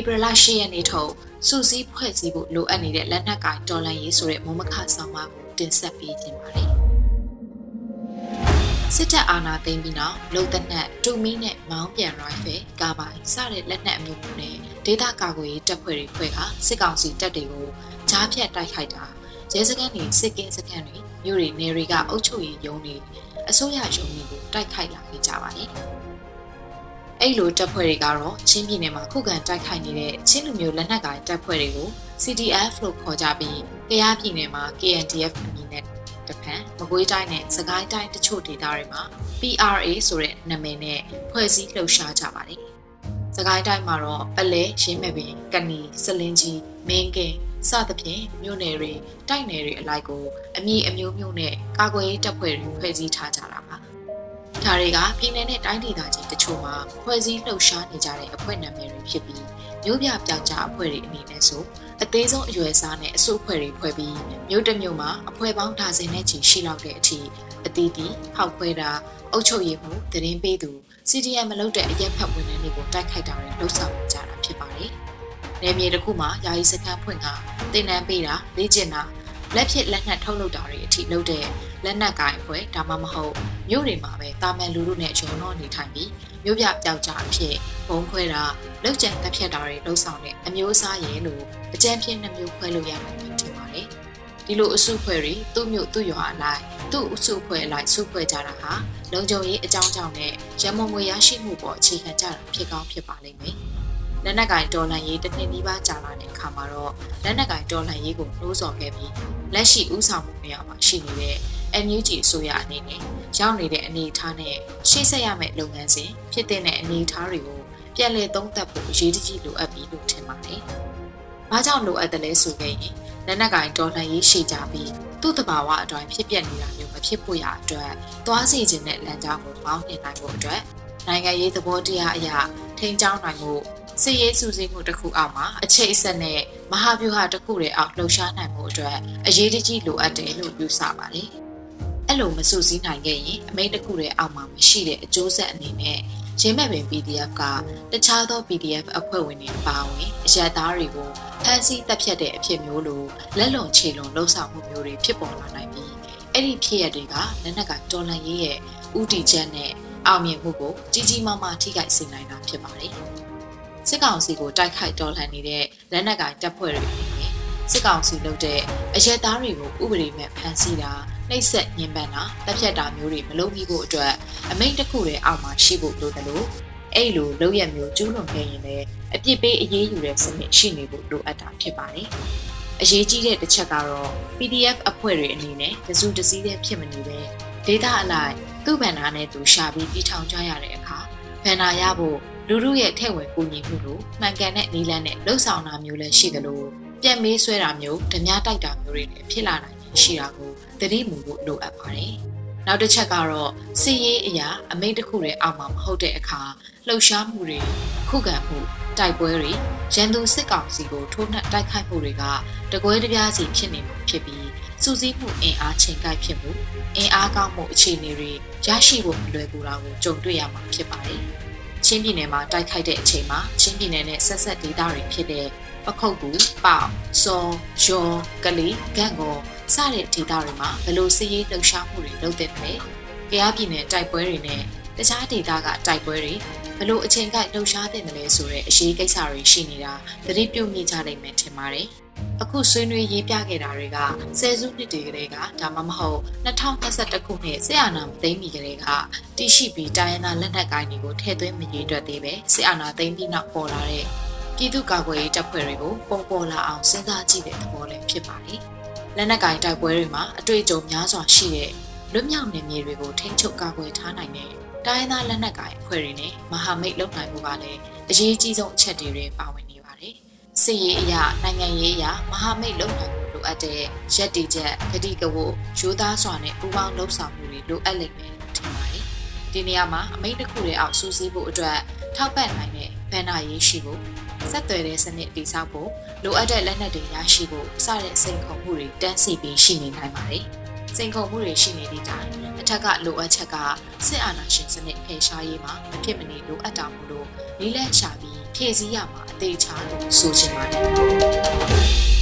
ဖေဖော်ဝါရီ10ရက်နေ့ထုတ်စူးစီးဖွဲ့စည်းဖို့လိုအပ်နေတဲ့လက်နက်ကင်တော်လှန်ရေးဆိုတဲ့မုံမခဆောင်မကိုတင်ဆက်ပေးခြင်းပါတယ်စစ်တပ်အာဏာသိမ်းပြီးနောက်လုံသက်နက်တူမီနဲ့မောင်းပြန်ရိုင်ဖယ်ကာပိုင်စတဲ့လက်နက်အမျိုးမျိုးနဲ့ဒေသကာကွယ်ရေးတပ်ဖွဲ့တွေဖွဲ့ကစစ်ကောင်စီတပ်တွေကိုကြားဖြတ်တိုက်ခိုက်တာရဲစခန်းတွေစစ်ကင်းစခန်းတွေမြို့တွေနယ်တွေကအုပ်ချုပ်ရေးရုံးတွေအစိုးရရုံးတွေကိုတိုက်ခိုက်လာခဲ့ကြပါတယ်။ အဲ့လိုတပ်ဖွဲ့တွေကတော့ချင်းပြည်နယ်မှာခုခံတိုက်ခိုက်နေတဲ့ချင်းလူမျိုးလက်နက်ကိုင်တပ်ဖွဲ့တွေကို CDF လို့ခေါ်ကြပြီးကယားပြည်နယ်မှာ KNDF အမည်နဲ့တဖန်မကွေးတိုင်းနဲ့စကိုင်းတိုင်းတချို့ဒေသတွေမှာ PRA ဆိုတဲ့နာမည်နဲ့ဖွဲ့စည်းလှုပ်ရှားကြပါတယ်။စကိုင်းတိုင်းမှာတော့ပလဲရင်းမဲ့ပင်ကနီစလင်းကြီးမင်းကင်းစသဖြင့်မြို့နယ်တွေတိုက်နယ်တွေအလိုက်ကိုအမည်အမျိုးမျိုးနဲ့ကာကွယ်ရေးတပ်ဖွဲ့တွေဖွဲ့စည်းထားကြတာပါ။ ဒါတွေကပြည်내နဲ့တိုင်းဒေသကြီးတချို့မှာဖွဲ့စည်းလှုပ်ရှားနေကြတဲ့အဖွဲ့နာမည်တွေဖြစ်ပြီးမြို့ပြပြောက်ကြားအဖွဲ့တွေအနေနဲ့ဆိုအသေးဆုံးအရွယ်စားနဲ့အစုအဖွဲ့တွေဖွဲ့ပြီးမြို့တစ်မြို့မှာအဖွဲ့ပေါင်းဒါဇင်နဲ့ချီရှိလောက်တဲ့အထိအသီးသီးဟောက်ခွဲတာအုပ်ချုပ်ရေးမှုတရင်ပေးသူ CDM မလုပ်တဲ့အရက်ဖက်ဝန်ထမ်းတွေကိုတိုက်ခိုက်တာတွေလှုပ်ဆောင်ကြတာဖြစ်ပါတယ်။နယ်မြေတစ်ခုမှာယာယီစခန်းဖွင့်တာတင်နန်းပေးတာလေ့ကျင့်တာလက်ဖြစ်လက်နက်ထုတ်လုပ်တာတွေအထိလုပ်တဲ့ လက်နက်ကိုင်အဖွဲ့ဒါမှမဟုတ်မြို့တွေမှာပဲတာမန်လူလူနဲ့ဂျုံတော့နေထိုင်ပြီးမြို့ပြပျောက်ကြားအဖြစ်ဘုံခွဲတာလောက်ကျန်တက်ဖြတ်တာတွေလှုပ်ဆောင်တဲ့အမျိုးအစားရဲ့လို့အကြံပြင်းနှမျိုးခွဲလို့ရမယ်ထင်ပါတယ်ဒီလိုအစုဖွဲ့တွေသူ့မြို့သူ့ရွာအလိုက်သူ့အစုဖွဲ့အလိုက်စုဖွဲ့ကြတာဟာလုံခြုံရေးအကြောင်းကြောင့်နဲ့ရမုံငွေရရှိမှုပေါ်အခြေခံကြတာဖြစ်ကောင်းဖြစ်ပါလိမ့်မယ် လက်နက်ကင်ဒေါ်လာရေးတစ်နှစ်နီးပါးကြာလာတဲ့အခါမှာတော့လက်နက်ကင်ဒေါ်လာရေးကိုနှိုးဆော်ခဲ့ပြီးလက်ရှိဥဆောင်မှုနေရာမှာရှိနေတဲ့ NUG အစိုးရအနေနဲ့ရောက်နေတဲ့အနေအထားနဲ့ရှေ့ဆက်ရမယ့်လုပ်ငန်းစဉ်ဖြစ်တဲ့အနေအထားတွေကိုပြန်လည်သုံးသပ်ဖို့အရေးကြီးလိုအပ်ပြီလို့ထင်ပါတယ်။ဘာကြောင့်လိုအပ်တယ်လဲဆိုခဲ့ရင်လက်နက်ကင်ဒေါ်လာရေးရှိကြပြီးသူ့တဘာဝအတိုင်းဖြစ်ပျက်နေတာမျိုးမဖြစ်ဖို့ရအတွက်သွားစီခြင်းနဲ့လမ်းကြောင်းကိုပေါင်းတင်နိုင်ဖို့အတွက်နိုင်ငံရေးသဘောတရားအရာ ထိန်းကျောင်းနိုင်မှုစီရေးစုစည်းမှုတစ်ခုအောက်မှာအခြေအဆက်နဲ့မဟာဗျူဟာတစ်ခုတည်းအောက်လှုပ်ရှားနိုင်မှုအတွက်အရေးကြီးလိုအပ်တယ်လို့ယူဆပါတယ်။အဲ့လိုမစုစည်းနိုင်ခဲ့ရင်အမိန့်တစ်ခုတည်းအောက်မှာမရှိတဲ့အကျိုးဆက်အနေနဲ့ရင်းမဲ့ပင် PDF ကတခြားသော PDF အဖွဲ့ဝင်တွေပါဝင်အရက်သားတွေကိုဖမ်းဆီးတပ်ဖြတ်တဲ့အဖြစ်မျိုးလိုလက်လွန်ခြေလွန်လှုပ်ဆောင်မှုမျိုးတွေဖြစ်ပေါ်လာနိုင်ပြီးအဲ့ဒီဖြစ်ရတွေကလက်နက်ကတော်လန်ရေးရဲ့ဥတီချက်နဲ့ အောင်မြင်မှုကိုကြီးကြီးမားမားထိခိုက်စေနိုင်တာဖြစ်ပါတယ်။စစ်ကောင်စီကိုတိုက်ခိုက်တော်လှန်နေတဲ့လက်နက်ကင်တပ်ဖွဲ့တွေအနေနဲ့စစ်ကောင်စီလုပ်တဲ့အရက်သားတွေကိုဥပဒေမဲ့ဖမ်းဆီးတာနှိပ်စက်ညှဉ်းပန်းတာတပ်ဖြတ်တာမျိုးတွေမလုပ်မိဖို့အတွက်အမိန့်တစ်ခုတည်းအောက်မှာရှိဖို့လိုတယ်လို့အဲ့လိုလုပ်ရမျိုးကျူးလွန်ခဲ့ရင်လည်းအပြစ်ပေးအရေးယူတဲ့စနစ်ရှိနေဖို့လိုအပ်တာဖြစ်ပါတယ်။အရေးကြီးတဲ့တစ်ချက်ကတော့ PDF အဖွဲ့တွေအနေနဲ့တစုတစည်းတည်းဖြစ်မနေပဲဒေတာအလိုက် သူ့ဗန်နာနဲ့သူရှာပြီးတီထောင်ကြရတဲ့အခါဗန်နာရဖို့လူလူရဲ့ထဲ့ဝင်ကူညီမှုလို့မှန်ကန်တဲ့နီလန်းနဲ့လှုပ်ဆောင်တာမျိုးလည်းရှိတယ်လို့ပြန်မေးဆွဲတာမျိုးဓမြတိုက်တာမျိုးတွေလည်းဖြစ်လာနိုင်ရှိတာကိုသတိမူဖို့လိုအပ်ပါတယ်။နောက်တစ်ချက်ကတော့စီရေးအရာအမိန့်တစ်ခုတည်းအောက်မှာမဟုတ်တဲ့အခါလှုပ်ရှားမှုတွေခုခံမှုတိုက်ပွဲတွေရန်သူစစ်ကောင်စီကိုထိုးနှက်တိုက်ခိုက်မှုတွေကတကွဲတပြားစီဖြစ်နေမှုဖြစ်ပြီး စူးစီးမှုအင်အားချိန်ကိုက်ဖြစ်မှုအင်အားကောင်းမှုအခြေအနေတွေရရှိဖို့မလွယ်ကူတာကိုကြုံတွေ့ရမှာဖြစ်ပါတယ်။ချင်းပြည်နယ်မှာတိုက်ခိုက်တဲ့အချိန်မှာချင်းပြည်နယ်နဲ့ဆက်ဆက်ဒေသတွေဖြစ်တဲ့ပခုတ်ကူပေါ့စောရောကလေးဂန့်ကောစတဲ့ဒေသတွေမှာဘယ်လိုစီးရေးလှုပ်ရှားမှုတွေလုပ်တဲ့လဲ။ကြားပြည်နယ်တိုက်ပွဲတွေနဲ့တခြားဒေသကတိုက်ပွဲတွေ ဘလို့အချိန်ကိုက်လှုပ်ရှားတဲ့တယ်လဲဆိုတဲ့အရေးကိစ္စတွေရှိနေတာသတိပြုမိကြနိုင်မယ်ထင်ပါတယ်။အခုဆွေးနွေးရေးပြခဲ့တာတွေကဆယ်စုနှစ်တွေကလေးကဒါမှမဟုတ်2021ခုနှစ်ဆီအာနာမသိမ်းမီကလေးကတရှိပြီးတိုင်းရင်းသားလက်နက်ကိုင်းတွေကိုထည့်သွင်းမရေးတွက်သေးပဲဆီအာနာသိမ်းပြီးနောက်ပေါ်လာတဲ့ပြည်သူ့ကာကွယ်ရေးတပ်ဖွဲ့တွေကိုပုံပေါ်လာအောင်စဉ်းစားကြည့်တဲ့သဘောလည်းဖြစ်ပါတယ်။လက်နက်ကိုင်းတိုက်ပွဲတွေမှာအတွေ့အကြုံများစွာရှိတဲ့လွတ်မြောက်နေမြေတွေကိုထိန်းချုပ်ကာကွယ်ထားနိုင်တဲ့ တိုင်းသားလက်နက်ကိုင်အဖွဲ့တွေနဲ့မဟာမိတ်လုပ်နိုင်မှုကလည်းအရေးကြီးဆုံးအချက်တွေပါဝင်နေပါတယ်။စစ်ရေးအရာနိုင်ငံရေးအရာမဟာမိတ်လုပ်နိုင်မှုလိုအပ်တဲ့ရက်တီချက်ဂတိကဝတ်ရိုးသားစွာနဲ့ပူးပေါင်းလှုပ်ဆောင်မှုတွေလိုအပ်လိမ့်မယ်လို့ထင်ပါတယ်။ဒီနေရာမှာအမိတ်တစ်ခုတည်းအောက်စူးစီးဖို့အတွက်ထောက်ပံ့နိုင်တဲ့ဘဏ္ဍာရေးရှိဖို့ဆက်သွယ်တဲ့စနစ်တည်ဆောက်ဖို့လိုအပ်တဲ့လက်နက်တွေရရှိဖို့စတဲ့စိန်ခေါ်မှုတွေတန်းစီပြီးရှိနေနိုင်ပါတယ်။ စိန်ခေါ်မှုတွေရှိနေသည့်တိုင်အထက်ကလိုအပ်ချက်ကစစ်အာဏာရှင်စနစ်ဖယ်ရှားရေးမှာမဖြစ်မနေလိုအပ်တာမို့လို့လေးလက်ရှာပြီးဖြည့်ဆည်းရမှာအသေချာလို့ဆိုချင်ပါတယ်